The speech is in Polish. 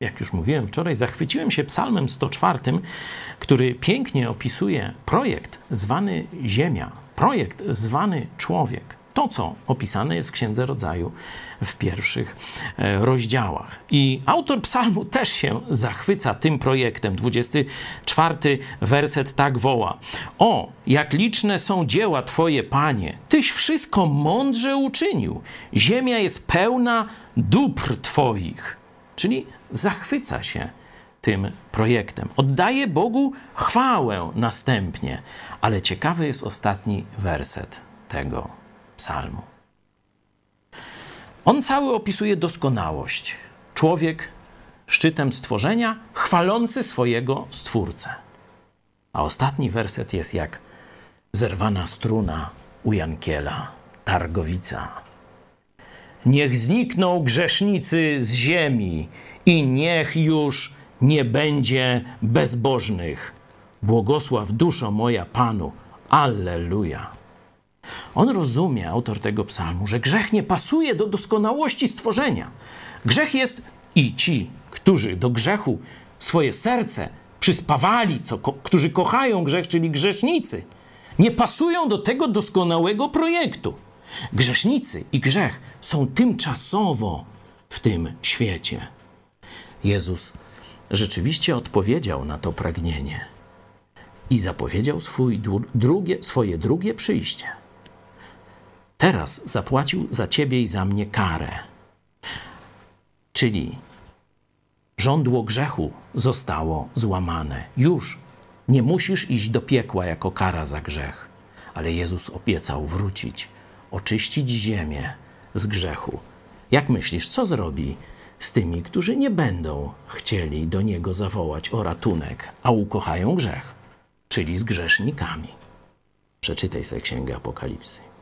jak już mówiłem wczoraj, zachwyciłem się Psalmem 104, który pięknie opisuje projekt zwany Ziemia, projekt zwany człowiek. To, co opisane jest w Księdze Rodzaju w pierwszych e, rozdziałach. I autor psalmu też się zachwyca tym projektem. 24 werset tak woła: O, jak liczne są dzieła Twoje, Panie! Tyś wszystko mądrze uczynił. Ziemia jest pełna dóbr Twoich. Czyli zachwyca się tym projektem. Oddaje Bogu chwałę następnie. Ale ciekawy jest ostatni werset tego psalmu. On cały opisuje doskonałość. Człowiek szczytem stworzenia, chwalący swojego stwórcę. A ostatni werset jest jak zerwana struna u Jankiela, targowica. Niech znikną grzesznicy z ziemi i niech już nie będzie bezbożnych. Błogosław duszo moja Panu. Alleluja. On rozumie, autor tego psalmu, że grzech nie pasuje do doskonałości stworzenia. Grzech jest i ci, którzy do grzechu swoje serce przyspawali, co, ko, którzy kochają grzech, czyli grzesznicy, nie pasują do tego doskonałego projektu. Grzesznicy i grzech są tymczasowo w tym świecie. Jezus rzeczywiście odpowiedział na to pragnienie i zapowiedział swój drugie, swoje drugie przyjście. Teraz zapłacił za ciebie i za mnie karę. Czyli żądło grzechu zostało złamane. Już nie musisz iść do piekła jako kara za grzech, ale Jezus obiecał wrócić, oczyścić ziemię z grzechu. Jak myślisz, co zrobi z tymi, którzy nie będą chcieli do Niego zawołać o ratunek, a ukochają grzech, czyli z grzesznikami? Przeczytaj sobie Księgę Apokalipsy.